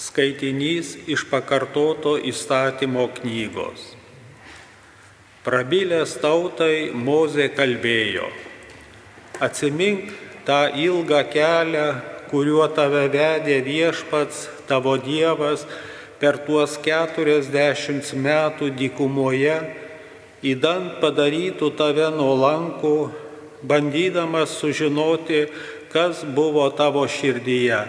Skaitinys iš pakartoto įstatymo knygos. Prabilęs tautai Mozė kalbėjo, atsimink tą ilgą kelią, kuriuo tave vedė viešpats, tavo Dievas, per tuos keturiasdešimt metų dykumoje, įdant padarytų tave nuolankų, bandydamas sužinoti, kas buvo tavo širdyje,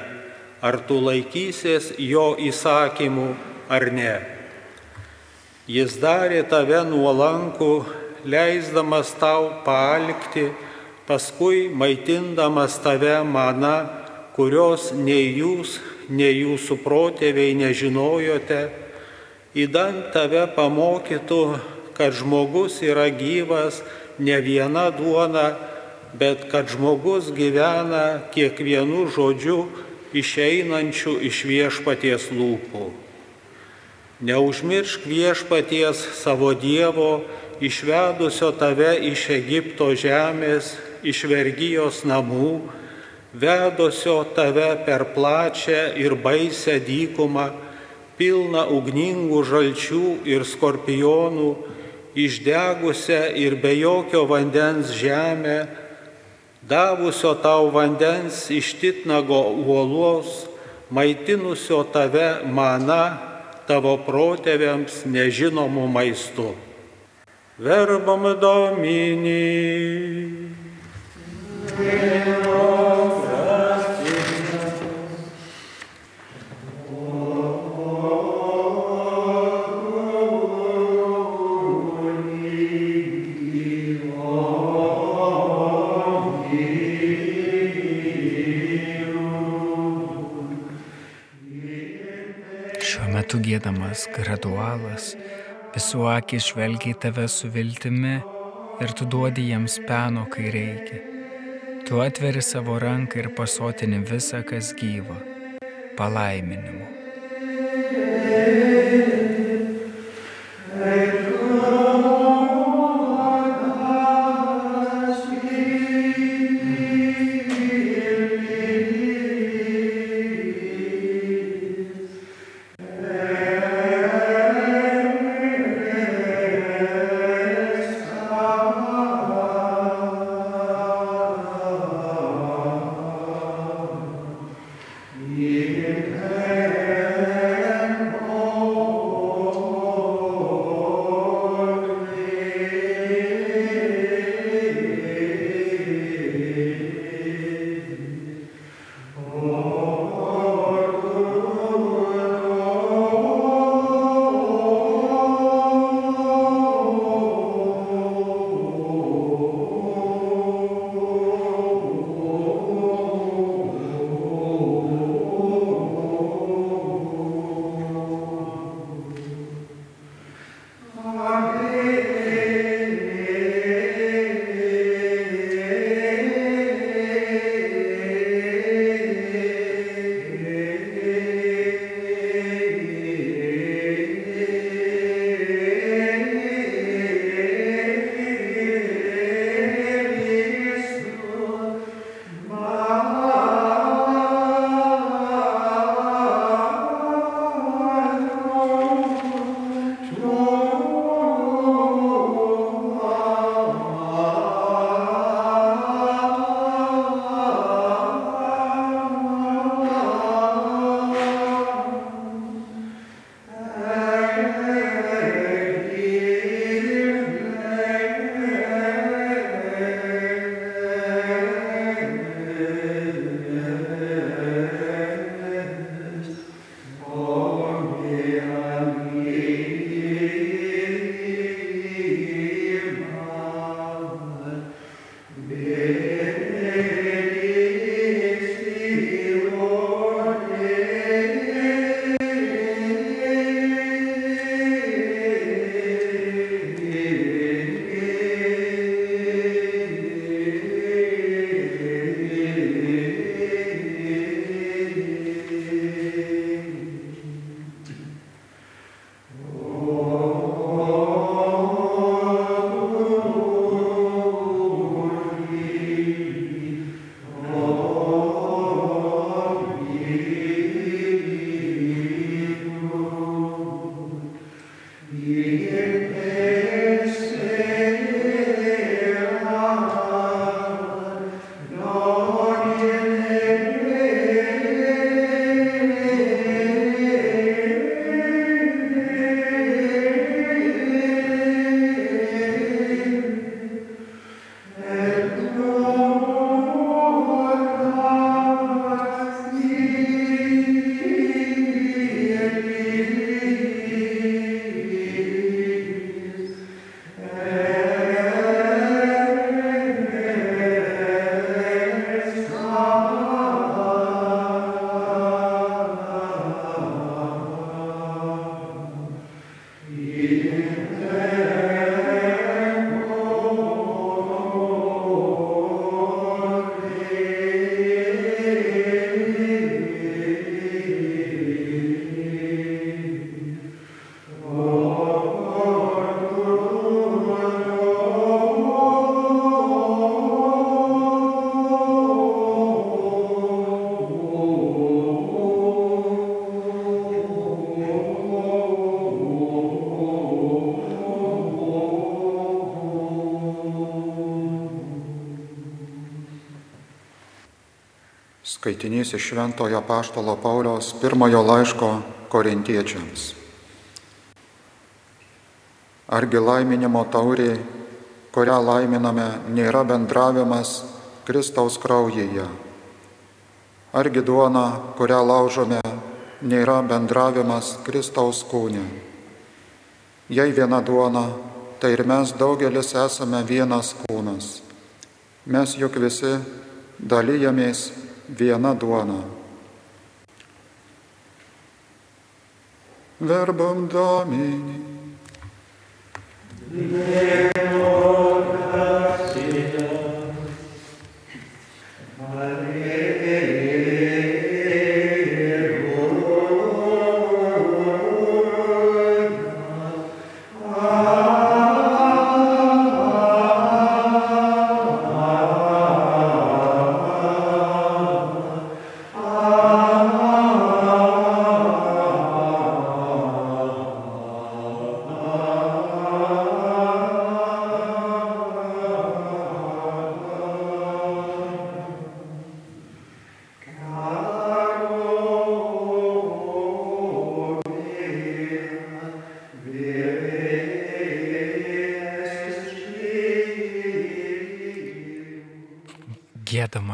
ar tu laikysies jo įsakymų ar ne. Jis darė tave nuolankų, leisdamas tau palikti, paskui maitindamas tave mana, kurios nei jūs, nei jūsų protėviai nežinojote, įdant tave pamokytų, kad žmogus yra gyvas ne viena duona, bet kad žmogus gyvena kiekvienu žodžiu išeinančiu iš viešpaties lūpų. Neužmiršk viešpaties savo Dievo, išvedusio tave iš Egipto žemės, iš vergyjos namų, vedusio tave per plačią ir baisę dykumą, pilną ugningų žalčių ir skorpionų, išdegusią ir be jokio vandens žemę, davusio tau vandens iš titnago uolos, maitinusio tave mana tavo protėviams nežinomų maistų. Verbam domini. Šiuo visų akis žvelgia į tave su viltimi ir tu duodi jiems peno, kai reikia. Tu atveri savo ranką ir pasotini visą, kas gyva, palaiminimu. Amen. Amen. Skaitinys iš Šventojo Paštalo Pauliaus pirmojo laiško korintiečiams. Argi laiminimo taurė, kurią laiminame, nėra bendravimas Kristaus kraujyje? Argi duona, kurią laužome, nėra bendravimas Kristaus kūne? Jei viena duona, tai ir mes daugelis esame vienas kūnas. Mes juk visi dalyjamės viena duona. Verbum Domini.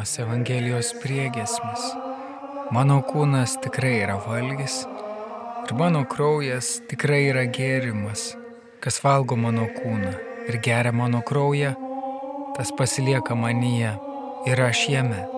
Gėdamas Evangelijos priegesmis. Mano kūnas tikrai yra valgys ir mano kraujas tikrai yra gėrimas. Kas valgo mano kūną ir geria mano kraują, tas pasilieka manyje ir aš jame.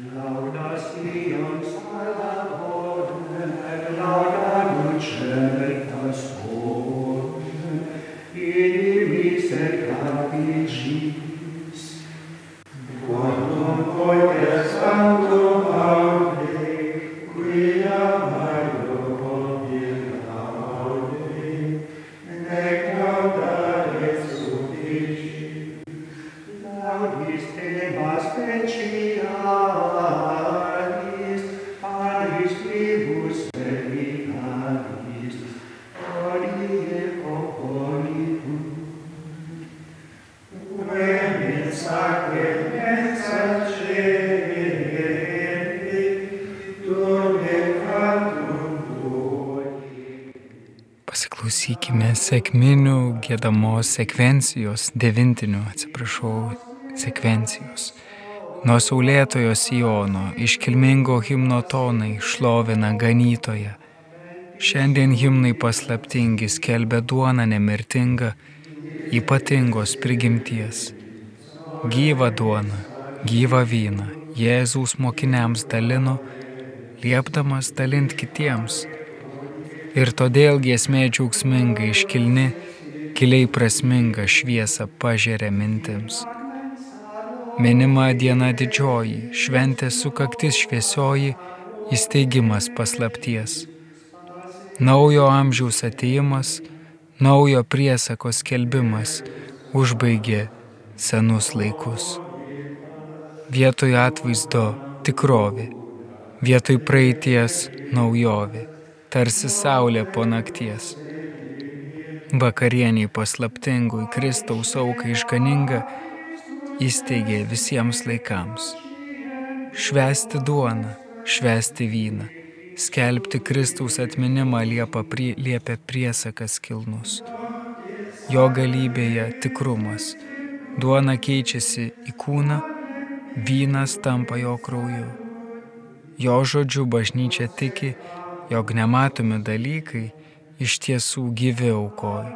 Lauda Sion salvatorem, lauda lucem Pasiklausykime sėkminių gėdamos sekvencijos, devintinių, atsiprašau, sekvencijos. Nuo saulėtojo Sijono iškilmingo himno tonai šlovina ganytoje. Šiandien himnai paslaptingi skelbia duoną nemirtingą, ypatingos prigimties. Gyva duona, gyva vyna Jėzaus mokiniams dalino, liepdamas dalint kitiems Ir todėl giesmė džiaugsminga iškilni, giliai prasminga šviesa pažiūrė mintims. Minima diena didžioji, šventė sukaktis šviesioji, įsteigimas paslapties. Naujo amžiaus ateimas, naujo priesakos kelbimas užbaigė senus laikus. Vietoj atvaizdo tikrovė, vietoj praeities naujovė, tarsi saulė po nakties. Vakarieniai paslaptingui Kristaus aukai išganinga įsteigė visiems laikams. Švesti duoną, švesti vyną, skelbti Kristaus atminimą liepa prie, liepia priesakas kilnus. Jo galybėje tikrumas, duona keičiasi į kūną, vynas tampa jo krauju. Jo žodžiu bažnyčia tiki, jog nematomi dalykai iš tiesų gyvi aukoja.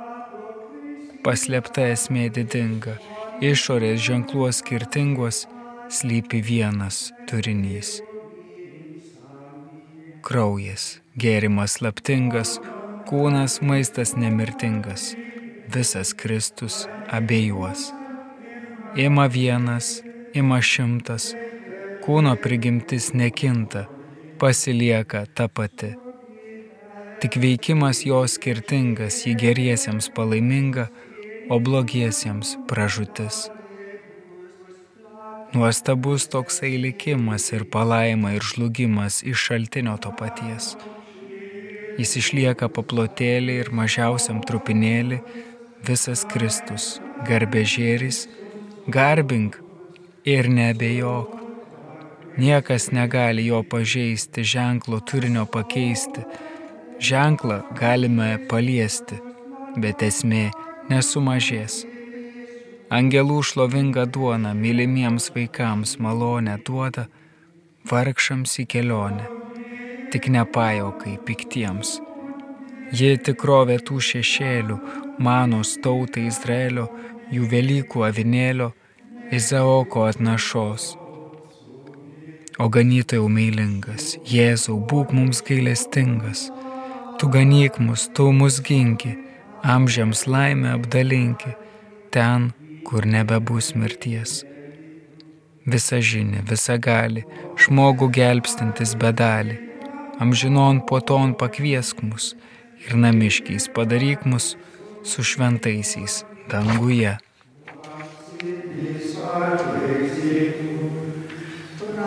Paslėpta esmė didinga, išorės ženkluos skirtingos slypi vienas turinys. Kraujas, gėrimas slaptingas, kūnas maistas nemirtingas, visas Kristus abiejuos. Ima vienas, ima šimtas, kūno prigimtis nekinta, pasilieka ta pati. Tik veikimas jo skirtingas, jį geriesiems palaiminga, o blogiesiems pražutis. Nuostabus toksai likimas ir palaima ir žlugimas iš šaltinio to paties. Jis išlieka paplotėlį ir mažiausiam trupinėlį, visas Kristus, garbėžėris, garbink ir nebejok. Niekas negali jo pažeisti, ženklo turinio pakeisti. Ženklą galime paliesti, bet esmė nesumažės. Angelų šlovinga duona mylimiems vaikams malonę duoda, vargšams į kelionę, tik nepajokai piktiems. Ji tikrovė tų šešėlių, manos tautai Izraelio, jų Velykų avinėlio, Izaoko atnašos. O ganytojau meilingas, Jėzau, būk mums gailestingas, tu ganyk mus, tu mus ginki amžiams laimę apdalinki ten, kur nebebus mirties. Visa žinia, visa gali, žmogų gelbstintis bedalį, amžinon po ton pakviesk mus ir namiškiais padaryk mus su šventaisiais danguje.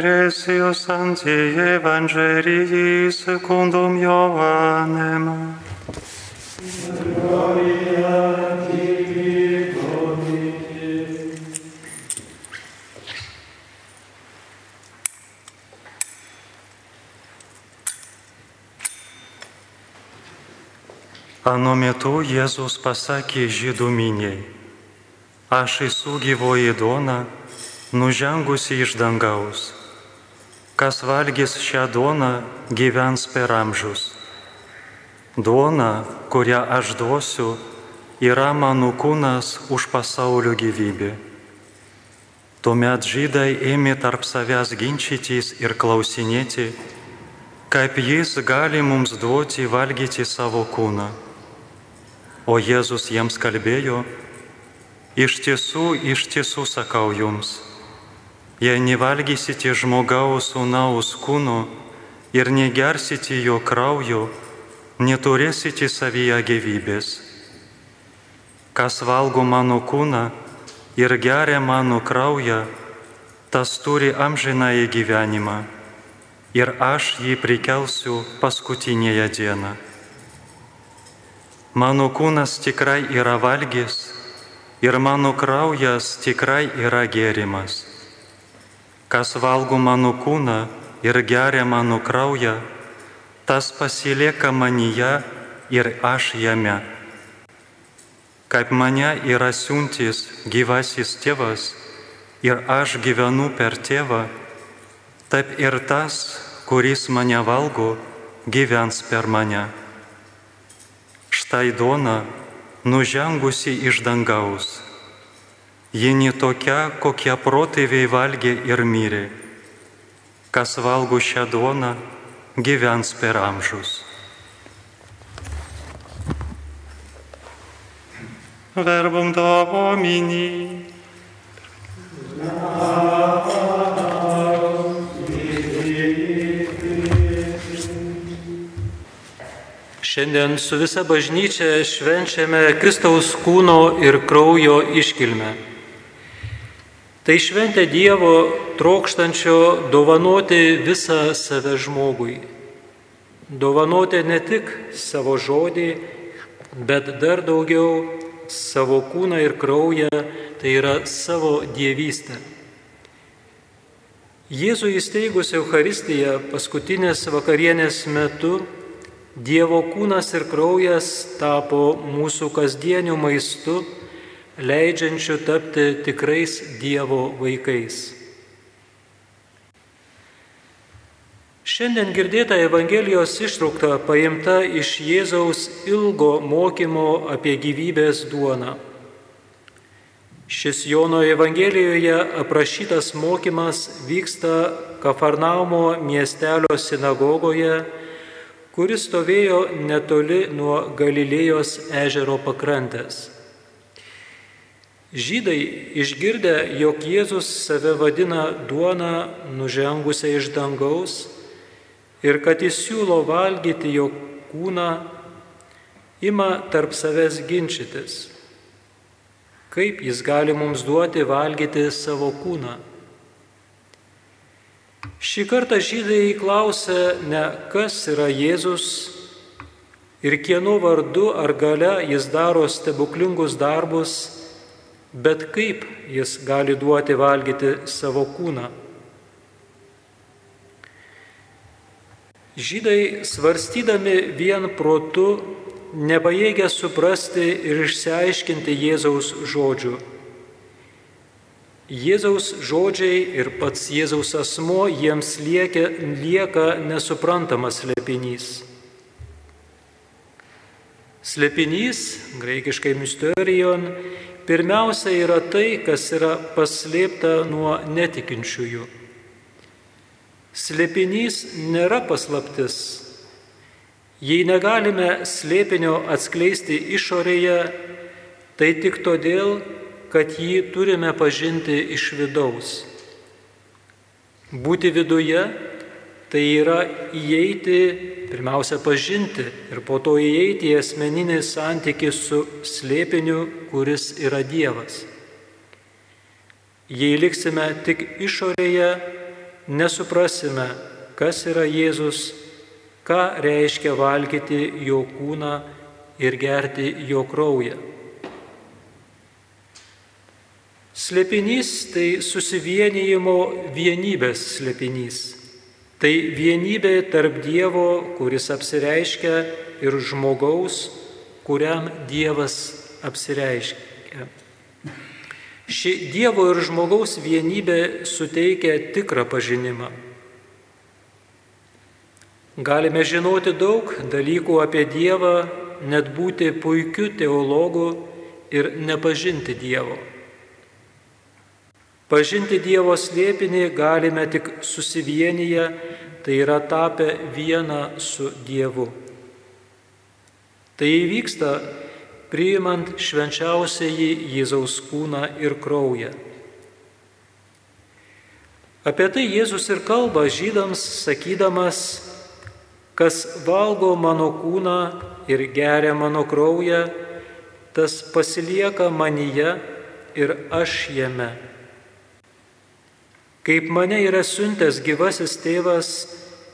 cum spiritu tuo, Eresio Sancti Evangelii secundum Ioannem. Anu metu Jėzus pasakė žydų miniai, aš esu gyvoji duona, nužengusi iš dangaus. Kas valgys šią duoną, gyvens per amžius. Duona, kurią aš duosiu, yra mano kūnas už pasaulio gyvybę. Tuomet žydai ėmė tarp savęs ginčytis ir klausinėti, kaip jis gali mums duoti valgyti savo kūną. O Jėzus jiems kalbėjo, iš tiesų, iš tiesų sakau jums, jei nevalgysite žmogaus sūnaus kūno ir negersite jo kraujo, neturėsite savyje gyvybės. Kas valgo mano kūną ir geria mano kraują, tas turi amžinąjį gyvenimą ir aš jį prikelsiu paskutinėje dieną. Mano kūnas tikrai yra valgys ir mano kraujas tikrai yra gėrimas. Kas valgo mano kūną ir geria mano kraują, tas pasilieka manyje ir aš jame. Kaip mane yra siuntis gyvasis tėvas ir aš gyvenu per tėvą, taip ir tas, kuris mane valgo, gyvens per mane. Štai duona, nužengusi iš dangaus. Ji ne tokia, kokie protėviai valgė ir mirė. Kas valgo šią duoną, gyvens per amžius. Verbum Domini. Šiandien su visa bažnyčia švenčiame Kristaus kūno ir kraujo iškilmę. Tai šventė Dievo trokštančio dovanoti visą save žmogui. Dovanoti ne tik savo žodį, bet dar daugiau savo kūną ir kraują, tai yra savo dievystę. Jėzų įsteigus Euharistiją paskutinės vakarienės metu Dievo kūnas ir kraujas tapo mūsų kasdieniu maistu, leidžiančiu tapti tikrais Dievo vaikais. Šiandien girdėta Evangelijos ištraukta paimta iš Jėzaus ilgo mokymo apie gyvybės duoną. Šis Jono Evangelijoje aprašytas mokymas vyksta Kafarnaumo miestelio sinagogoje, kuris stovėjo netoli nuo Galilėjos ežero pakrantės. Žydai išgirdę, jog Jėzus save vadina duona nužengusią iš dangaus ir kad jis siūlo valgyti jo kūną, ima tarp savęs ginčytis. Kaip jis gali mums duoti valgyti savo kūną? Šį kartą žydai klausia ne kas yra Jėzus ir kieno vardu ar gale jis daro stebuklingus darbus, bet kaip jis gali duoti valgyti savo kūną. Žydai svarstydami vien protu nepajėgia suprasti ir išsiaiškinti Jėzaus žodžių. Jėzaus žodžiai ir pats Jėzaus asmo jiems liekia, lieka nesuprantamas slėpinys. Slėpinys, graikiškai mysterion, pirmiausia yra tai, kas yra paslėpta nuo netikinčiųjų. Slėpinys nėra paslaptis. Jei negalime slėpinio atskleisti išorėje, tai tik todėl, kad jį turime pažinti iš vidaus. Būti viduje tai yra įeiti, pirmiausia, pažinti ir po to įeiti į asmeninį santykį su slėpiniu, kuris yra Dievas. Jei liksime tik išorėje, nesuprasime, kas yra Jėzus, ką reiškia valgyti jo kūną ir gerti jo kraują. Slėpinys tai susivienijimo vienybės slėpinys. Tai vienybė tarp Dievo, kuris apsireiškia, ir žmogaus, kuriam Dievas apsireiškia. Ši Dievo ir žmogaus vienybė suteikia tikrą pažinimą. Galime žinoti daug dalykų apie Dievą, net būti puikiu teologu ir nepažinti Dievo. Pažinti Dievo slėpinį galime tik susivienyje, tai yra tapę vieną su Dievu. Tai įvyksta priimant švenčiausiai Jėzaus kūną ir kraują. Apie tai Jėzus ir kalba žydams, sakydamas, kas valgo mano kūną ir geria mano kraują, tas pasilieka manyje ir aš jame. Kaip mane yra siuntęs gyvasis tėvas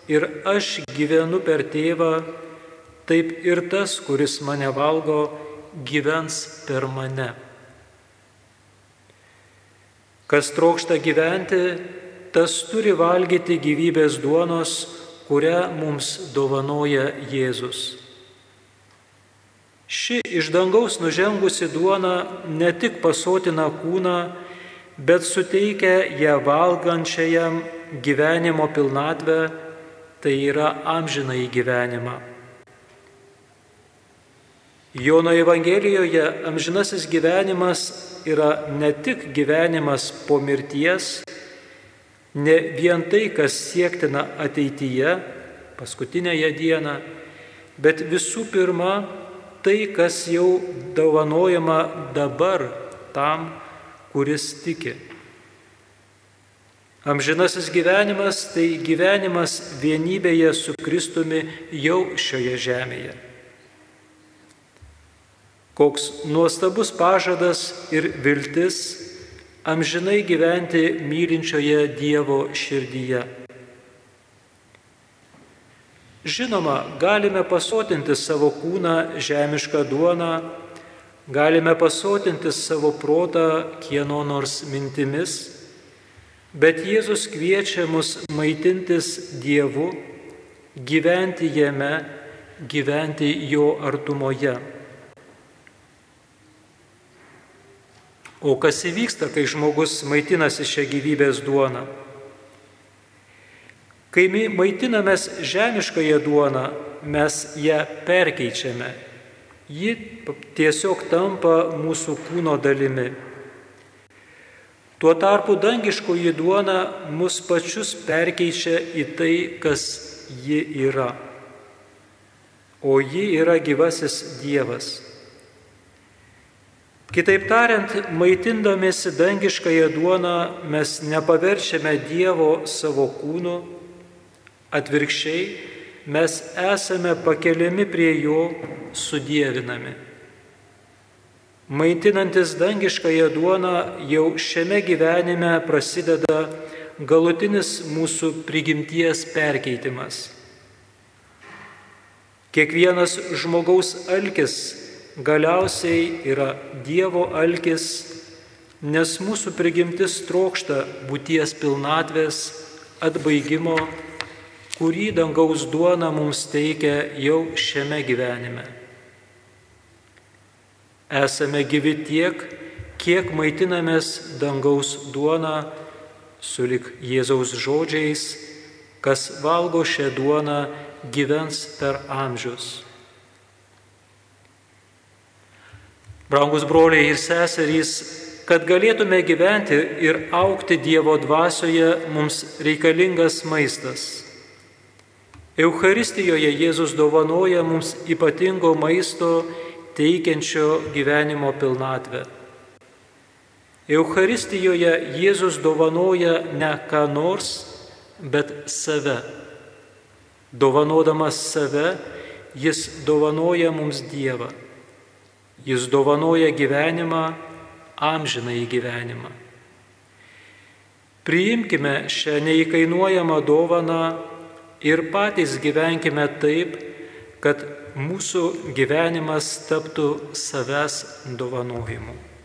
ir aš gyvenu per tėvą, taip ir tas, kuris mane valgo, gyvens per mane. Kas trokšta gyventi, tas turi valgyti gyvybės duonos, kurią mums dovanoja Jėzus. Ši iš dangaus nužengusi duona ne tik pasotina kūną, bet suteikia ją valgančiajam gyvenimo pilnatvę, tai yra amžinai gyvenimą. Jono Evangelijoje amžinasis gyvenimas yra ne tik gyvenimas po mirties, ne vien tai, kas siektina ateityje, paskutinėje dieną, bet visų pirma tai, kas jau dovanojama dabar tam, kuris tiki. Amžinasis gyvenimas tai gyvenimas vienybėje su Kristumi jau šioje žemėje. Koks nuostabus pažadas ir viltis amžinai gyventi mylinčioje Dievo širdyje. Žinoma, galime pasotinti savo kūną žemišką duoną, galime pasotinti savo protą kieno nors mintimis, bet Jėzus kviečia mus maitintis Dievu, gyventi jame, gyventi jo artumoje. O kas įvyksta, kai žmogus maitinasi šią gyvybės duoną? Kai maitinamės žemiškąją duoną, mes ją perkeičiame. Ji tiesiog tampa mūsų kūno dalimi. Tuo tarpu dangiškoji duona mus pačius perkeičia į tai, kas ji yra. O ji yra gyvasis Dievas. Kitaip tariant, maitindamėsi dangiškąją duoną mes nepaverčiame Dievo savo kūnu, atvirkščiai mes esame pakeliami prie Jo sudėvinami. Maitinantis dangiškąją duoną jau šiame gyvenime prasideda galutinis mūsų prigimties perkeitimas. Kiekvienas žmogaus alkis galiausiai yra Dievo alkis, nes mūsų prigimtis trokšta būties pilnatvės, atbaigimo, kurį dangaus duona mums teikia jau šiame gyvenime. Esame gyvi tiek, kiek maitinamės dangaus duona, sulik Jėzaus žodžiais, kas valgo šią duoną, gyvens per amžius. Brangus broliai ir seserys, kad galėtume gyventi ir aukti Dievo dvasioje, mums reikalingas maistas. Eucharistijoje Jėzus dovanoja mums ypatingo maisto teikiančio gyvenimo pilnatvę. Eucharistijoje Jėzus dovanoja ne ką nors, bet save. Dovanodamas save, jis dovanoja mums Dievą. Jis dovanoja gyvenimą, amžinai gyvenimą. Priimkime šią neįkainuojamą dovaną ir patys gyvenkime taip, kad mūsų gyvenimas taptų savęs dovanojimu.